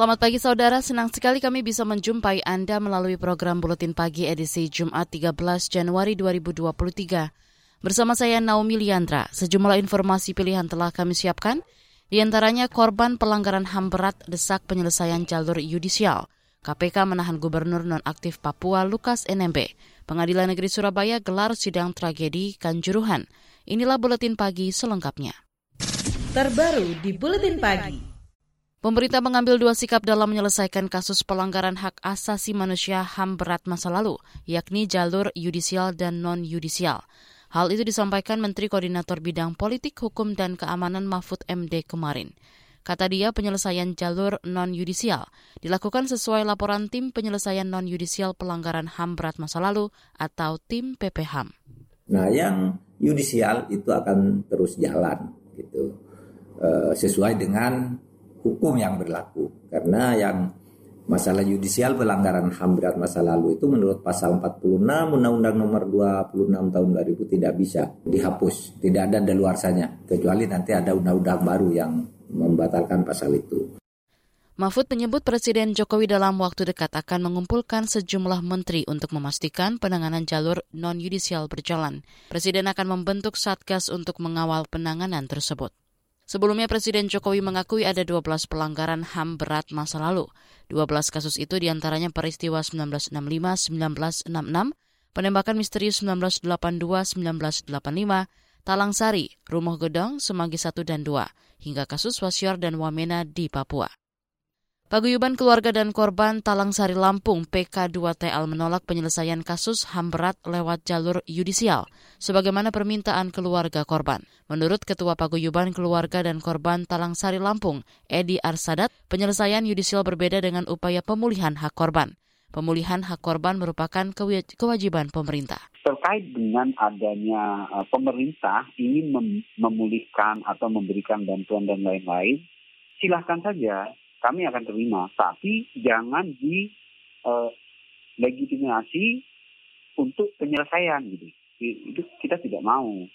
Selamat pagi saudara, senang sekali kami bisa menjumpai Anda melalui program Buletin Pagi edisi Jumat 13 Januari 2023. Bersama saya Naomi Liandra, sejumlah informasi pilihan telah kami siapkan, di antaranya korban pelanggaran HAM berat desak penyelesaian jalur yudisial. KPK menahan Gubernur Nonaktif Papua Lukas NMB. Pengadilan Negeri Surabaya gelar sidang tragedi Kanjuruhan. Inilah Buletin Pagi selengkapnya. Terbaru di Buletin Pagi. Pemerintah mengambil dua sikap dalam menyelesaikan kasus pelanggaran hak asasi manusia HAM berat masa lalu, yakni jalur yudisial dan non-yudisial. Hal itu disampaikan Menteri Koordinator Bidang Politik, Hukum, dan Keamanan Mahfud MD kemarin. Kata dia, penyelesaian jalur non-yudisial dilakukan sesuai laporan Tim Penyelesaian Non-Yudisial Pelanggaran HAM Berat Masa Lalu atau Tim PPHAM. Nah, yang yudisial itu akan terus jalan, gitu, e, sesuai dengan hukum yang berlaku. Karena yang masalah yudisial pelanggaran HAM berat masa lalu itu menurut pasal 46 Undang-Undang nomor 26 tahun 2000 tidak bisa dihapus, tidak ada daluarsanya kecuali nanti ada undang-undang baru yang membatalkan pasal itu. Mahfud menyebut Presiden Jokowi dalam waktu dekat akan mengumpulkan sejumlah menteri untuk memastikan penanganan jalur non-yudisial berjalan. Presiden akan membentuk satgas untuk mengawal penanganan tersebut. Sebelumnya Presiden Jokowi mengakui ada 12 pelanggaran HAM berat masa lalu. 12 kasus itu di antaranya peristiwa 1965-1966, penembakan misterius 1982-1985, Talang Sari, Rumah Gedong, Semanggi 1 dan 2, hingga kasus Wasior dan Wamena di Papua. Paguyuban Keluarga dan Korban Talang Sari Lampung PK2TL menolak penyelesaian kasus HAM berat lewat jalur yudisial, sebagaimana permintaan keluarga korban. Menurut Ketua Paguyuban Keluarga dan Korban Talang Sari Lampung, Edi Arsadat, penyelesaian yudisial berbeda dengan upaya pemulihan hak korban. Pemulihan hak korban merupakan kewajiban pemerintah. Terkait dengan adanya uh, pemerintah ingin mem memulihkan atau memberikan bantuan dan lain-lain, silahkan saja kami akan terima. Tapi jangan di uh, legitimasi untuk penyelesaian gitu. Itu kita tidak mau.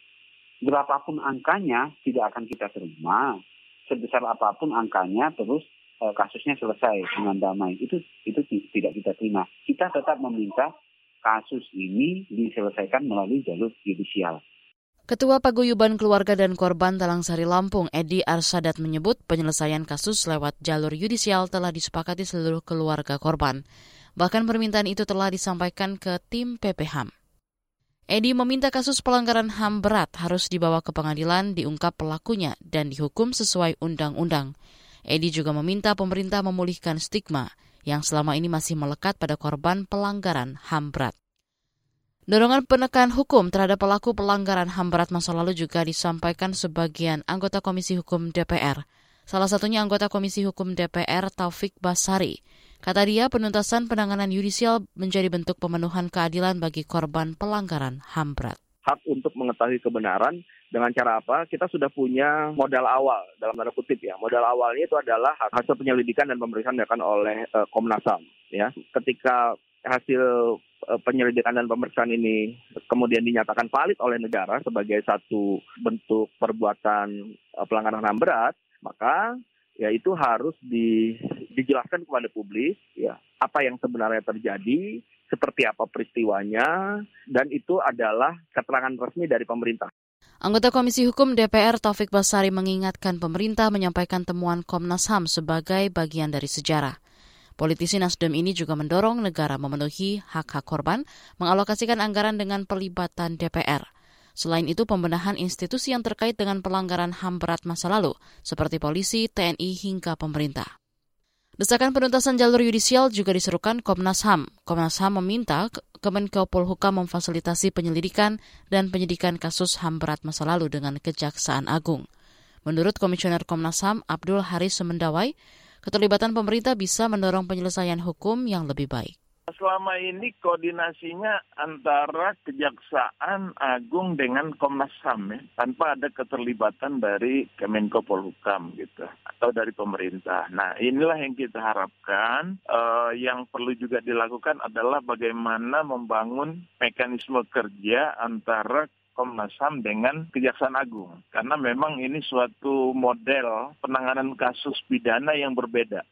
Berapapun angkanya tidak akan kita terima. Sebesar apa pun angkanya terus uh, kasusnya selesai dengan damai. Itu itu tidak kita terima. Kita tetap meminta kasus ini diselesaikan melalui jalur judicial. Ketua Paguyuban Keluarga dan Korban Talang Sari Lampung, Edi Arsadat menyebut penyelesaian kasus lewat jalur yudisial telah disepakati seluruh keluarga korban. Bahkan permintaan itu telah disampaikan ke tim PPHAM. Edi meminta kasus pelanggaran HAM berat harus dibawa ke pengadilan, diungkap pelakunya, dan dihukum sesuai undang-undang. Edi juga meminta pemerintah memulihkan stigma yang selama ini masih melekat pada korban pelanggaran HAM berat. Dorongan penekan hukum terhadap pelaku pelanggaran HAM berat masa lalu juga disampaikan sebagian anggota Komisi Hukum DPR. Salah satunya anggota Komisi Hukum DPR Taufik Basari. Kata dia, penuntasan penanganan yudisial menjadi bentuk pemenuhan keadilan bagi korban pelanggaran HAM berat. Hak untuk mengetahui kebenaran dengan cara apa? Kita sudah punya modal awal dalam tanda kutip ya. Modal awalnya itu adalah hasil penyelidikan dan pemeriksaan dilakukan oleh uh, Komnas HAM ya. Ketika hasil eh, penyelidikan dan pemeriksaan ini kemudian dinyatakan valid oleh negara sebagai satu bentuk perbuatan eh, pelanggaran HAM berat, maka ya itu harus di, dijelaskan kepada publik ya apa yang sebenarnya terjadi, seperti apa peristiwanya dan itu adalah keterangan resmi dari pemerintah. Anggota Komisi Hukum DPR Taufik Basari mengingatkan pemerintah menyampaikan temuan Komnas HAM sebagai bagian dari sejarah. Politisi Nasdem ini juga mendorong negara memenuhi hak-hak korban, mengalokasikan anggaran dengan pelibatan DPR. Selain itu, pembenahan institusi yang terkait dengan pelanggaran HAM berat masa lalu, seperti polisi, TNI, hingga pemerintah. Desakan penuntasan jalur yudisial juga diserukan Komnas HAM. Komnas HAM meminta Kemenko Polhukam memfasilitasi penyelidikan dan penyidikan kasus HAM berat masa lalu dengan Kejaksaan Agung. Menurut Komisioner Komnas HAM Abdul Haris Semendawai, Keterlibatan pemerintah bisa mendorong penyelesaian hukum yang lebih baik. selama ini koordinasinya antara Kejaksaan Agung dengan Komnas HAM ya, tanpa ada keterlibatan dari Kemenko Polhukam gitu atau dari pemerintah. Nah inilah yang kita harapkan. Uh, yang perlu juga dilakukan adalah bagaimana membangun mekanisme kerja antara Komnas HAM dengan Kejaksaan Agung. Karena memang ini suatu model penanganan kasus pidana yang berbeda.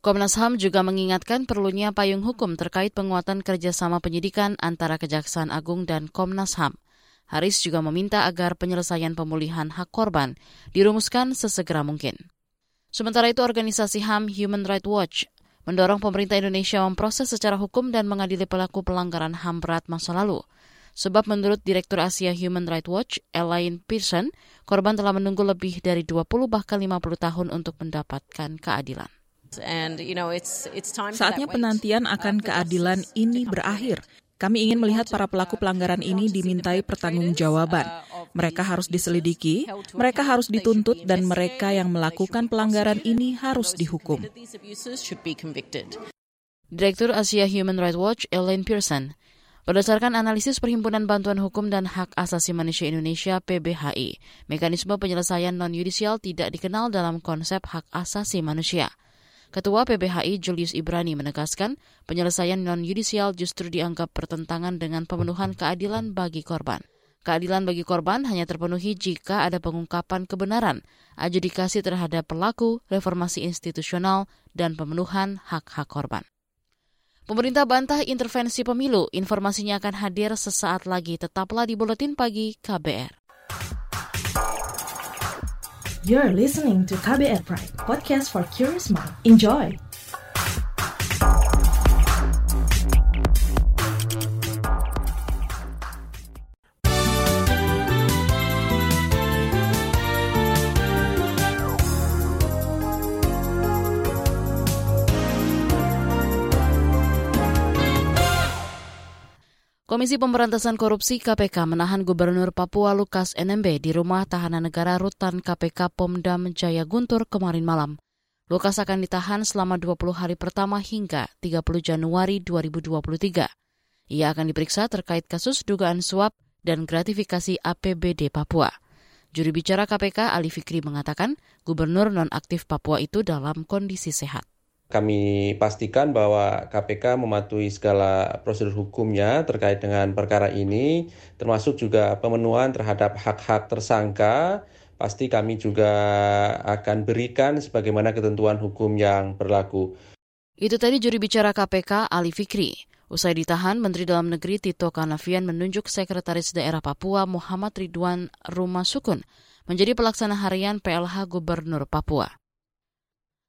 Komnas HAM juga mengingatkan perlunya payung hukum terkait penguatan kerjasama penyidikan antara Kejaksaan Agung dan Komnas HAM. Haris juga meminta agar penyelesaian pemulihan hak korban dirumuskan sesegera mungkin. Sementara itu, organisasi HAM Human Rights Watch mendorong pemerintah Indonesia memproses secara hukum dan mengadili pelaku pelanggaran HAM berat masa lalu. Sebab menurut Direktur Asia Human Rights Watch, Elaine Pearson, korban telah menunggu lebih dari 20 bahkan 50 tahun untuk mendapatkan keadilan. Saatnya penantian akan keadilan ini berakhir. Kami ingin melihat para pelaku pelanggaran ini dimintai pertanggungjawaban. Mereka harus diselidiki, mereka harus dituntut, dan mereka yang melakukan pelanggaran ini harus dihukum. Direktur Asia Human Rights Watch, Elaine Pearson, Berdasarkan analisis Perhimpunan Bantuan Hukum dan Hak Asasi Manusia Indonesia PBHI, mekanisme penyelesaian non-yudisial tidak dikenal dalam konsep hak asasi manusia. Ketua PBHI Julius Ibrani menegaskan penyelesaian non-yudisial justru dianggap bertentangan dengan pemenuhan keadilan bagi korban. Keadilan bagi korban hanya terpenuhi jika ada pengungkapan kebenaran, adjudikasi terhadap pelaku, reformasi institusional, dan pemenuhan hak-hak korban. Pemerintah bantah intervensi pemilu. Informasinya akan hadir sesaat lagi. Tetaplah di Buletin Pagi KBR. You're listening to KBR Pride, podcast for curious mind. Enjoy! Komisi Pemberantasan Korupsi KPK menahan Gubernur Papua Lukas NMB di rumah tahanan negara rutan KPK Pomdam Jaya Guntur kemarin malam. Lukas akan ditahan selama 20 hari pertama hingga 30 Januari 2023. Ia akan diperiksa terkait kasus dugaan suap dan gratifikasi APBD Papua. Juri bicara KPK Ali Fikri mengatakan gubernur nonaktif Papua itu dalam kondisi sehat. Kami pastikan bahwa KPK mematuhi segala prosedur hukumnya terkait dengan perkara ini, termasuk juga pemenuhan terhadap hak-hak tersangka. Pasti kami juga akan berikan sebagaimana ketentuan hukum yang berlaku. Itu tadi juri bicara KPK Ali Fikri. Usai ditahan, Menteri Dalam Negeri Tito Karnavian menunjuk Sekretaris Daerah Papua Muhammad Ridwan Rumah Sukun menjadi pelaksana harian PLH Gubernur Papua.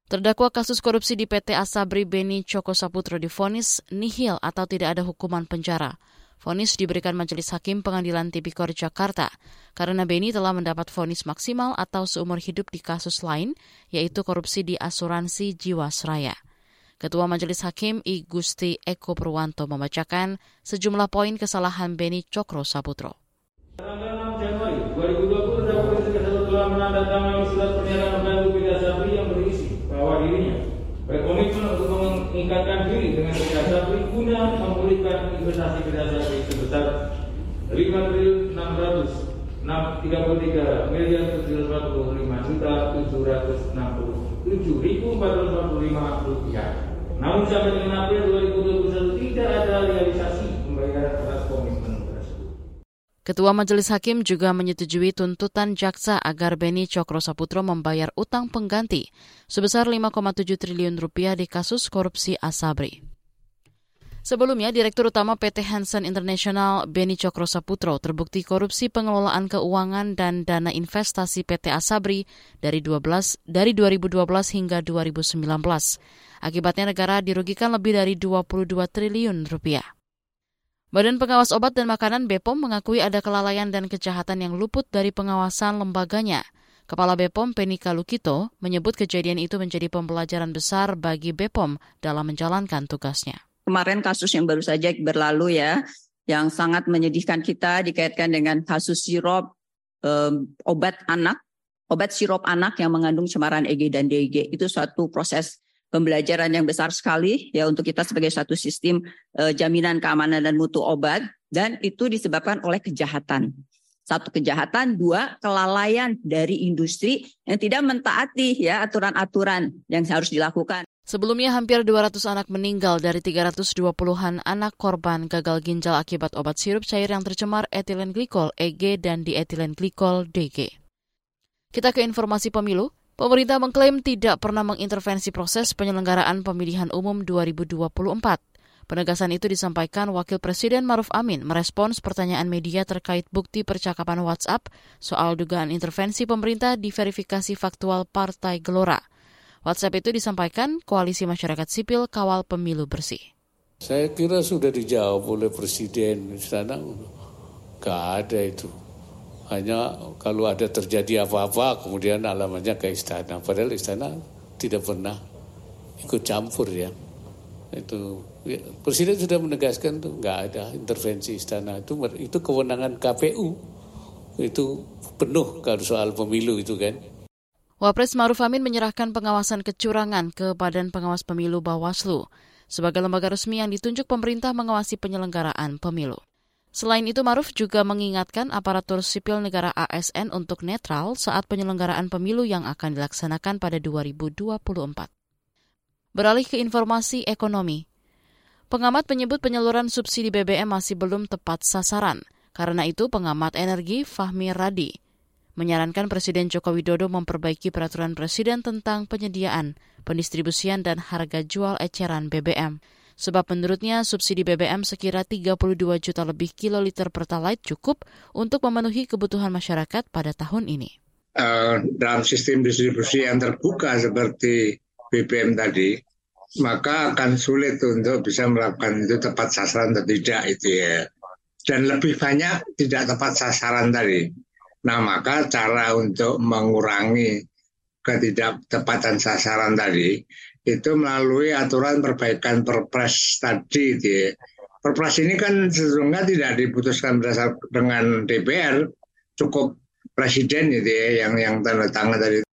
Terdakwa kasus korupsi di PT Asabri Beni Coko Saputro difonis nihil atau tidak ada hukuman penjara. Fonis diberikan Majelis Hakim Pengadilan Tipikor Jakarta karena Beni telah mendapat fonis maksimal atau seumur hidup di kasus lain, yaitu korupsi di asuransi Jiwasraya. Ketua Majelis Hakim I Gusti Eko Purwanto membacakan sejumlah poin kesalahan Beni Cokro Saputro. Menandatangani surat pernyataan membantu Beda Sabri yang berisi bahwa dirinya berkomitmen untuk meningkatkan diri dengan Kedasabri guna memulihkan investasi Kedasabri sebesar 5 triliun 633 miliar 745 juta 767 ribu 445 rupiah. Namun sampai dengan April 2021 tidak ada realisasi Ketua Majelis Hakim juga menyetujui tuntutan jaksa agar Beni Cokro Saputro membayar utang pengganti sebesar 5,7 triliun rupiah di kasus korupsi Asabri. Sebelumnya, Direktur Utama PT Hansen International Beni Cokro Saputro terbukti korupsi pengelolaan keuangan dan dana investasi PT Asabri dari 12 dari 2012 hingga 2019. Akibatnya negara dirugikan lebih dari 22 triliun rupiah. Badan Pengawas Obat dan Makanan BPOM mengakui ada kelalaian dan kejahatan yang luput dari pengawasan lembaganya. Kepala BPOM Penika Lukito menyebut kejadian itu menjadi pembelajaran besar bagi BPOM dalam menjalankan tugasnya. Kemarin kasus yang baru saja berlalu ya, yang sangat menyedihkan kita dikaitkan dengan kasus sirop um, obat anak, obat sirop anak yang mengandung cemaran EG dan DG. Itu suatu proses pembelajaran yang besar sekali ya untuk kita sebagai satu sistem uh, jaminan keamanan dan mutu obat dan itu disebabkan oleh kejahatan. Satu kejahatan, dua kelalaian dari industri yang tidak mentaati ya aturan-aturan yang harus dilakukan. Sebelumnya hampir 200 anak meninggal dari 320-an anak korban gagal ginjal akibat obat sirup cair yang tercemar etilen glikol EG dan dietilen glikol DG. Kita ke informasi pemilu. Pemerintah mengklaim tidak pernah mengintervensi proses penyelenggaraan pemilihan umum 2024. Penegasan itu disampaikan Wakil Presiden Maruf Amin merespons pertanyaan media terkait bukti percakapan WhatsApp soal dugaan intervensi pemerintah di verifikasi faktual Partai Gelora. WhatsApp itu disampaikan Koalisi Masyarakat Sipil Kawal Pemilu Bersih. Saya kira sudah dijawab oleh Presiden istana, nggak ada itu. Hanya kalau ada terjadi apa-apa, kemudian alamatnya ke istana. Padahal istana tidak pernah ikut campur ya itu ya, presiden sudah menegaskan tuh nggak ada intervensi istana itu itu kewenangan KPU itu penuh kalau soal pemilu itu kan. Wapres Maruf Amin menyerahkan pengawasan kecurangan ke Badan Pengawas Pemilu Bawaslu sebagai lembaga resmi yang ditunjuk pemerintah mengawasi penyelenggaraan pemilu. Selain itu, Maruf juga mengingatkan aparatur sipil negara ASN untuk netral saat penyelenggaraan pemilu yang akan dilaksanakan pada 2024. Beralih ke informasi ekonomi. Pengamat menyebut penyaluran subsidi BBM masih belum tepat sasaran. Karena itu, pengamat energi Fahmi Radi menyarankan Presiden Joko Widodo memperbaiki peraturan Presiden tentang penyediaan, pendistribusian, dan harga jual eceran BBM. Sebab menurutnya subsidi BBM sekira 32 juta lebih kiloliter Pertalite cukup untuk memenuhi kebutuhan masyarakat pada tahun ini. Uh, dalam sistem distribusi yang terbuka seperti BBM tadi, maka akan sulit untuk bisa melakukan itu tepat sasaran atau tidak itu ya. Dan lebih banyak tidak tepat sasaran tadi. Nah maka cara untuk mengurangi ketidaktepatan sasaran tadi itu melalui aturan perbaikan perpres tadi itu ya. Perpres ini kan sesungguhnya tidak diputuskan berdasar dengan DPR, cukup presiden itu ya yang yang tanda tangan tadi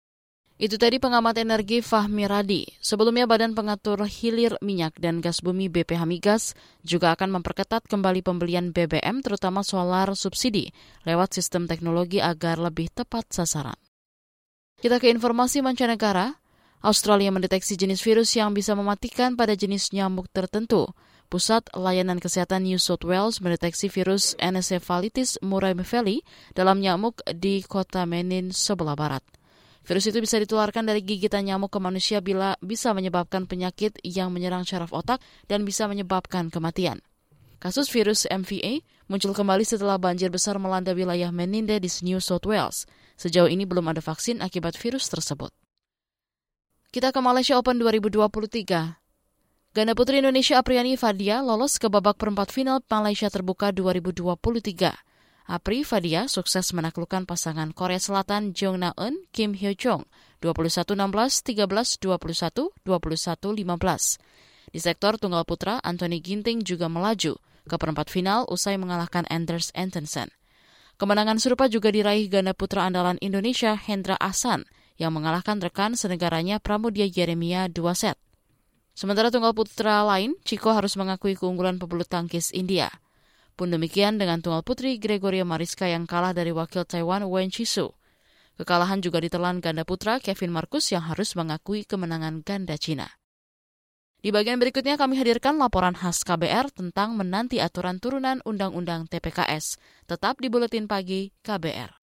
itu tadi pengamat energi Fahmi Radi. Sebelumnya Badan Pengatur Hilir Minyak dan Gas Bumi BPH Migas juga akan memperketat kembali pembelian BBM terutama solar subsidi lewat sistem teknologi agar lebih tepat sasaran. Kita ke informasi mancanegara. Australia mendeteksi jenis virus yang bisa mematikan pada jenis nyamuk tertentu. Pusat Layanan Kesehatan New South Wales mendeteksi virus encephalitis murray dalam nyamuk di kota Menin sebelah barat. Virus itu bisa ditularkan dari gigitan nyamuk ke manusia bila bisa menyebabkan penyakit yang menyerang syaraf otak dan bisa menyebabkan kematian. Kasus virus MVA muncul kembali setelah banjir besar melanda wilayah Meninde di New South Wales. Sejauh ini belum ada vaksin akibat virus tersebut. Kita ke Malaysia Open 2023. Ganda putri Indonesia Apriani Fadia lolos ke babak perempat final Malaysia Terbuka 2023. Apri Fadia sukses menaklukkan pasangan Korea Selatan Jong Na-eun Kim Hyo Jong 21-16, 13-21, 21-15. Di sektor tunggal putra, Anthony Ginting juga melaju ke perempat final usai mengalahkan Anders Antonsen. Kemenangan serupa juga diraih ganda putra andalan Indonesia Hendra Ahsan yang mengalahkan rekan senegaranya Pramudia Jeremia dua set. Sementara tunggal putra lain, Chico harus mengakui keunggulan pebulu tangkis India. Pun demikian dengan tunggal putri Gregoria Mariska yang kalah dari wakil Taiwan Wen Chisu. Kekalahan juga ditelan ganda putra Kevin Marcus yang harus mengakui kemenangan ganda Cina. Di bagian berikutnya kami hadirkan laporan khas KBR tentang menanti aturan turunan Undang-Undang TPKS. Tetap di Buletin Pagi KBR.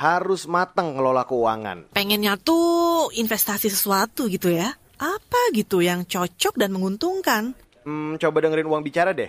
harus matang ngelola keuangan. Pengennya tuh investasi sesuatu gitu ya. Apa gitu yang cocok dan menguntungkan? Hmm, coba dengerin uang bicara deh.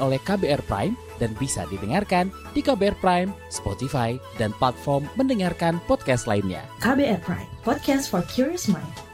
oleh KBR Prime dan bisa didengarkan di KBR Prime, Spotify, dan platform mendengarkan podcast lainnya. KBR Prime, podcast for curious mind.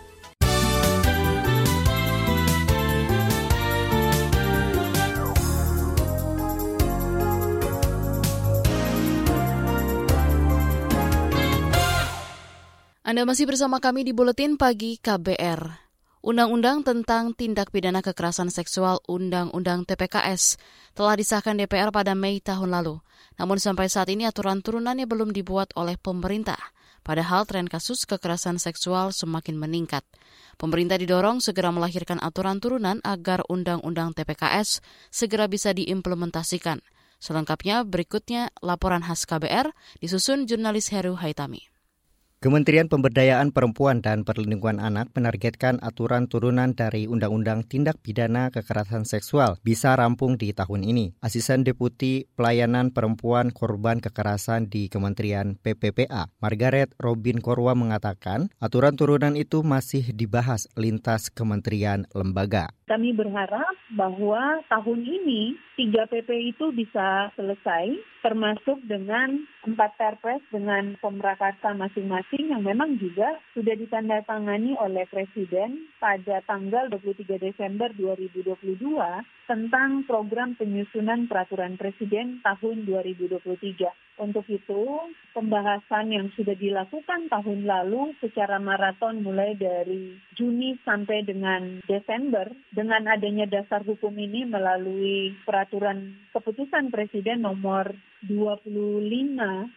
Anda masih bersama kami di Buletin Pagi KBR. Undang-Undang tentang Tindak Pidana Kekerasan Seksual Undang-Undang TPKS telah disahkan DPR pada Mei tahun lalu. Namun sampai saat ini aturan turunannya belum dibuat oleh pemerintah. Padahal tren kasus kekerasan seksual semakin meningkat. Pemerintah didorong segera melahirkan aturan turunan agar Undang-Undang TPKS segera bisa diimplementasikan. Selengkapnya berikutnya laporan khas KBR disusun jurnalis Heru Haitami. Kementerian Pemberdayaan Perempuan dan Perlindungan Anak menargetkan aturan turunan dari Undang-Undang Tindak Pidana Kekerasan Seksual bisa rampung di tahun ini. Asisten Deputi Pelayanan Perempuan Korban Kekerasan di Kementerian PPPA, Margaret Robin Korwa mengatakan, aturan turunan itu masih dibahas lintas kementerian lembaga. Kami berharap bahwa tahun ini tiga PP itu bisa selesai, termasuk dengan empat perpres dengan pemerakarsa masing-masing yang memang juga sudah ditandatangani oleh Presiden pada tanggal 23 Desember 2022 tentang program penyusunan peraturan Presiden tahun 2023. Untuk itu, pembahasan yang sudah dilakukan tahun lalu secara maraton mulai dari Juni sampai dengan Desember dengan adanya dasar hukum ini melalui peraturan keputusan Presiden nomor 25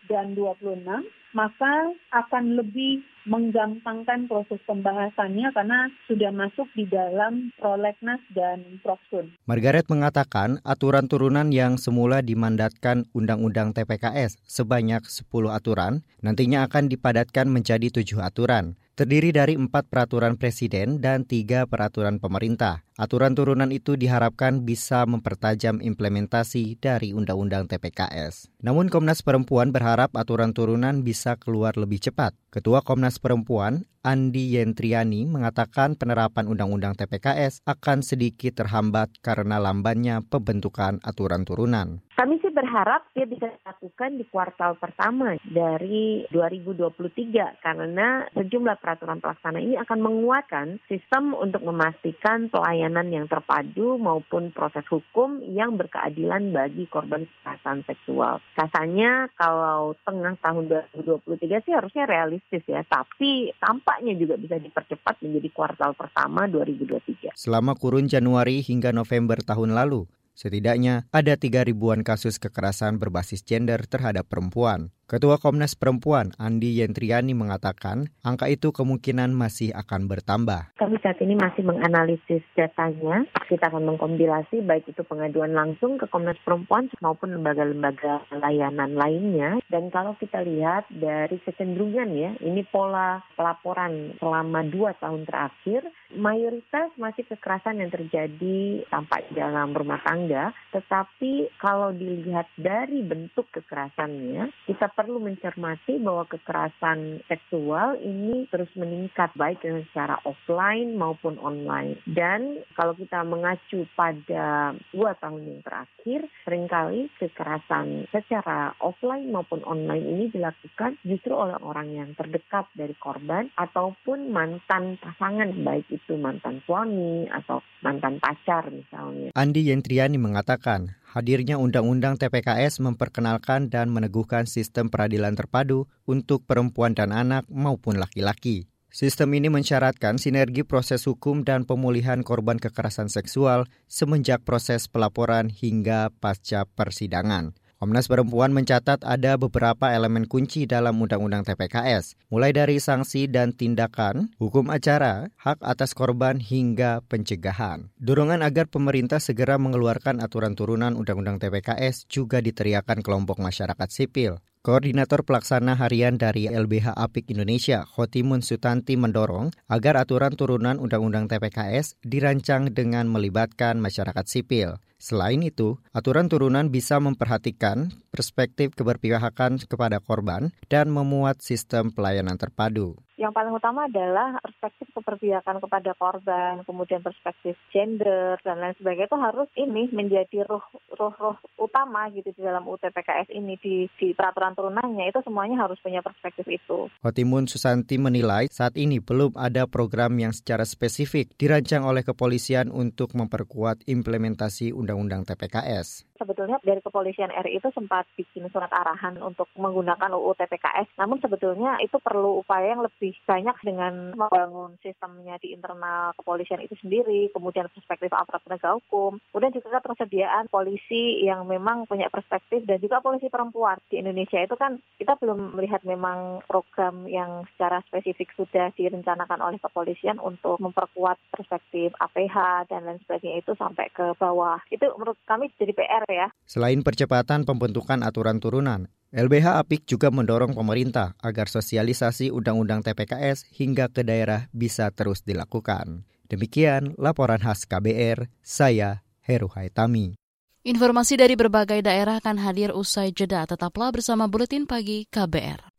dan 26 maka akan lebih menggampangkan proses pembahasannya karena sudah masuk di dalam prolegnas dan proksun. Margaret mengatakan aturan turunan yang semula dimandatkan Undang-Undang TPKS sebanyak 10 aturan nantinya akan dipadatkan menjadi tujuh aturan terdiri dari empat peraturan presiden dan tiga peraturan pemerintah. Aturan turunan itu diharapkan bisa mempertajam implementasi dari Undang-Undang TPKS. Namun Komnas Perempuan berharap aturan turunan bisa keluar lebih cepat. Ketua Komnas Perempuan, Andi Yentriani, mengatakan penerapan Undang-Undang TPKS akan sedikit terhambat karena lambannya pembentukan aturan turunan. Kami berharap dia bisa dilakukan di kuartal pertama dari 2023 karena sejumlah peraturan pelaksana ini akan menguatkan sistem untuk memastikan pelayanan yang terpadu maupun proses hukum yang berkeadilan bagi korban kekerasan seksual. Rasanya kalau tengah tahun 2023 sih harusnya realistis ya, tapi tampaknya juga bisa dipercepat menjadi kuartal pertama 2023. Selama kurun Januari hingga November tahun lalu, Setidaknya ada tiga ribuan kasus kekerasan berbasis gender terhadap perempuan. Ketua Komnas Perempuan Andi Yentriani mengatakan angka itu kemungkinan masih akan bertambah. Kami saat ini masih menganalisis datanya. Kita akan mengkompilasi baik itu pengaduan langsung ke Komnas Perempuan maupun lembaga-lembaga layanan lainnya. Dan kalau kita lihat dari kecenderungan ya, ini pola pelaporan selama dua tahun terakhir, mayoritas masih kekerasan yang terjadi tampak dalam rumah tangga. Tetapi kalau dilihat dari bentuk kekerasannya, kita perlu mencermati bahwa kekerasan seksual ini terus meningkat baik secara offline maupun online. Dan kalau kita mengacu pada dua tahun yang terakhir, sering kali kekerasan secara offline maupun online ini dilakukan justru oleh orang yang terdekat dari korban ataupun mantan pasangan baik itu mantan suami atau mantan pacar misalnya. Andi Yentriani mengatakan hadirnya Undang-Undang TPKS memperkenalkan dan meneguhkan sistem peradilan terpadu untuk perempuan dan anak maupun laki-laki. Sistem ini mensyaratkan sinergi proses hukum dan pemulihan korban kekerasan seksual semenjak proses pelaporan hingga pasca persidangan. Komnas Perempuan mencatat ada beberapa elemen kunci dalam Undang-Undang TPKS, mulai dari sanksi dan tindakan, hukum acara, hak atas korban hingga pencegahan. Dorongan agar pemerintah segera mengeluarkan aturan turunan Undang-Undang TPKS juga diteriakan kelompok masyarakat sipil. Koordinator Pelaksana Harian dari LBH Apik Indonesia, Khotimun Sutanti mendorong agar aturan turunan Undang-Undang TPKS dirancang dengan melibatkan masyarakat sipil. Selain itu, aturan turunan bisa memperhatikan perspektif keberpihakan kepada korban dan memuat sistem pelayanan terpadu. Yang paling utama adalah perspektif keberpihakan kepada korban, kemudian perspektif gender dan lain sebagainya itu harus ini menjadi roh roh roh utama gitu di dalam UTPKS ini di, di peraturan turunannya itu semuanya harus punya perspektif itu. Hotimun Susanti menilai saat ini belum ada program yang secara spesifik dirancang oleh kepolisian untuk memperkuat implementasi Undang-Undang TPKS. Sebetulnya dari kepolisian RI itu sempat bikin surat arahan untuk menggunakan UU TPKS, namun sebetulnya itu perlu upaya yang lebih banyak dengan membangun sistemnya di internal kepolisian itu sendiri, kemudian perspektif aparat penegak hukum, kemudian juga ketersediaan polisi yang memang punya perspektif dan juga polisi perempuan di Indonesia itu kan kita belum melihat memang program yang secara spesifik sudah direncanakan oleh kepolisian untuk memperkuat perspektif APH dan lain sebagainya itu sampai ke bawah. Itu menurut kami jadi PR ya. Selain percepatan pembentukan aturan turunan, LBH Apik juga mendorong pemerintah agar sosialisasi Undang-Undang TPKS hingga ke daerah bisa terus dilakukan. Demikian laporan khas KBR, saya Heru Haitami. Informasi dari berbagai daerah akan hadir usai jeda. Tetaplah bersama Buletin Pagi KBR.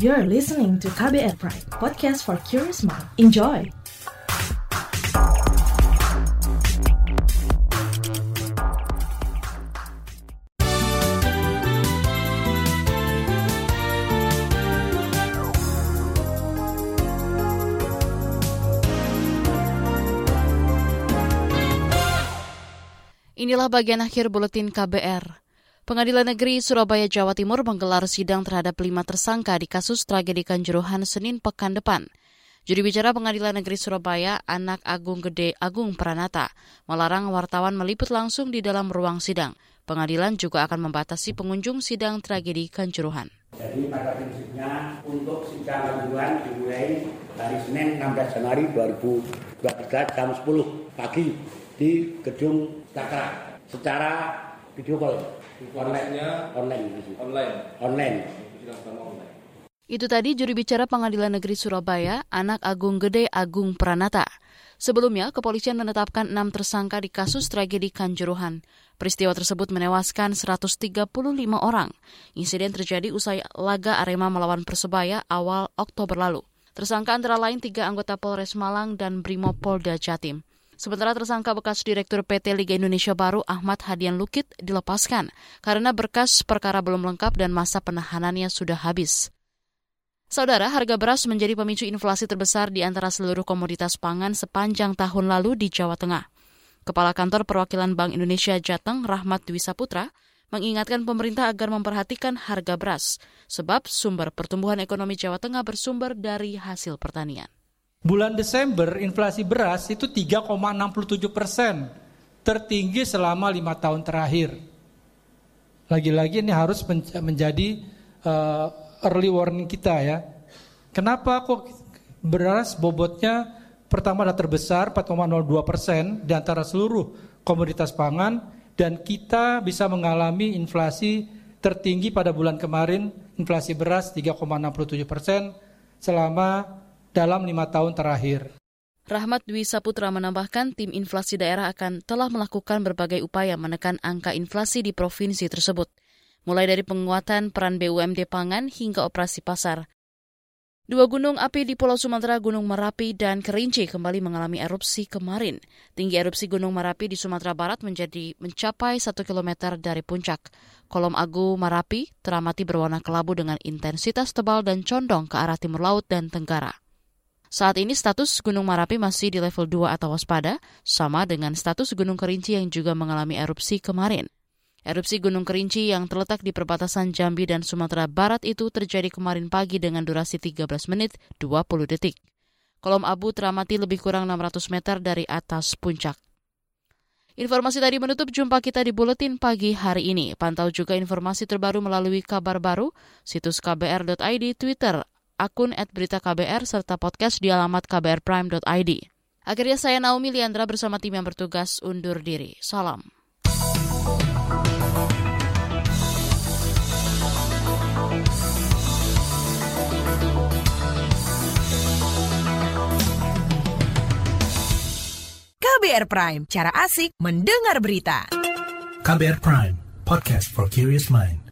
You're listening to KBR Pride, podcast for curious mind. Enjoy! Inilah bagian akhir buletin KBR. Pengadilan Negeri Surabaya, Jawa Timur menggelar sidang terhadap lima tersangka di kasus tragedi Kanjuruhan Senin pekan depan. Juri bicara Pengadilan Negeri Surabaya, anak Agung Gede Agung Pranata, melarang wartawan meliput langsung di dalam ruang sidang. Pengadilan juga akan membatasi pengunjung sidang tragedi Kanjuruhan. Jadi pada prinsipnya untuk sidang Kanjuruhan dimulai hari Senin 16 Januari 2023 jam 10 pagi di gedung Cakra secara video call online online online online itu tadi juri bicara Pengadilan Negeri Surabaya, anak Agung Gede Agung Pranata. Sebelumnya, kepolisian menetapkan enam tersangka di kasus tragedi Kanjuruhan. Peristiwa tersebut menewaskan 135 orang. Insiden terjadi usai laga Arema melawan Persebaya awal Oktober lalu. Tersangka antara lain tiga anggota Polres Malang dan Brimopolda Jatim. Sementara tersangka bekas Direktur PT Liga Indonesia Baru Ahmad Hadian Lukit dilepaskan karena berkas perkara belum lengkap dan masa penahanannya sudah habis. Saudara, harga beras menjadi pemicu inflasi terbesar di antara seluruh komoditas pangan sepanjang tahun lalu di Jawa Tengah. Kepala Kantor Perwakilan Bank Indonesia Jateng, Rahmat Dwi Saputra, mengingatkan pemerintah agar memperhatikan harga beras, sebab sumber pertumbuhan ekonomi Jawa Tengah bersumber dari hasil pertanian. Bulan Desember inflasi beras itu 3,67 persen, tertinggi selama lima tahun terakhir. Lagi-lagi ini harus menjadi uh, early warning kita ya. Kenapa kok beras bobotnya pertama adalah terbesar 4,02 persen di antara seluruh komoditas pangan dan kita bisa mengalami inflasi tertinggi pada bulan kemarin inflasi beras 3,67 persen selama dalam lima tahun terakhir. Rahmat Dwi Saputra menambahkan tim inflasi daerah akan telah melakukan berbagai upaya menekan angka inflasi di provinsi tersebut, mulai dari penguatan peran BUMD pangan hingga operasi pasar. Dua gunung api di Pulau Sumatera, Gunung Merapi dan Kerinci kembali mengalami erupsi kemarin. Tinggi erupsi Gunung Merapi di Sumatera Barat menjadi mencapai satu kilometer dari puncak. Kolom agu Merapi teramati berwarna kelabu dengan intensitas tebal dan condong ke arah timur laut dan tenggara. Saat ini status Gunung Marapi masih di level 2 atau waspada, sama dengan status Gunung Kerinci yang juga mengalami erupsi kemarin. Erupsi Gunung Kerinci yang terletak di perbatasan Jambi dan Sumatera Barat itu terjadi kemarin pagi dengan durasi 13 menit 20 detik. Kolom abu teramati lebih kurang 600 meter dari atas puncak. Informasi tadi menutup jumpa kita di Buletin Pagi hari ini. Pantau juga informasi terbaru melalui kabar baru, situs kbr.id, Twitter, akun @beritaKBR serta podcast di alamat kbrprime.id. Akhirnya saya Naomi Liandra bersama tim yang bertugas undur diri. Salam. KBR Prime, cara asik mendengar berita. KBR Prime, podcast for curious mind.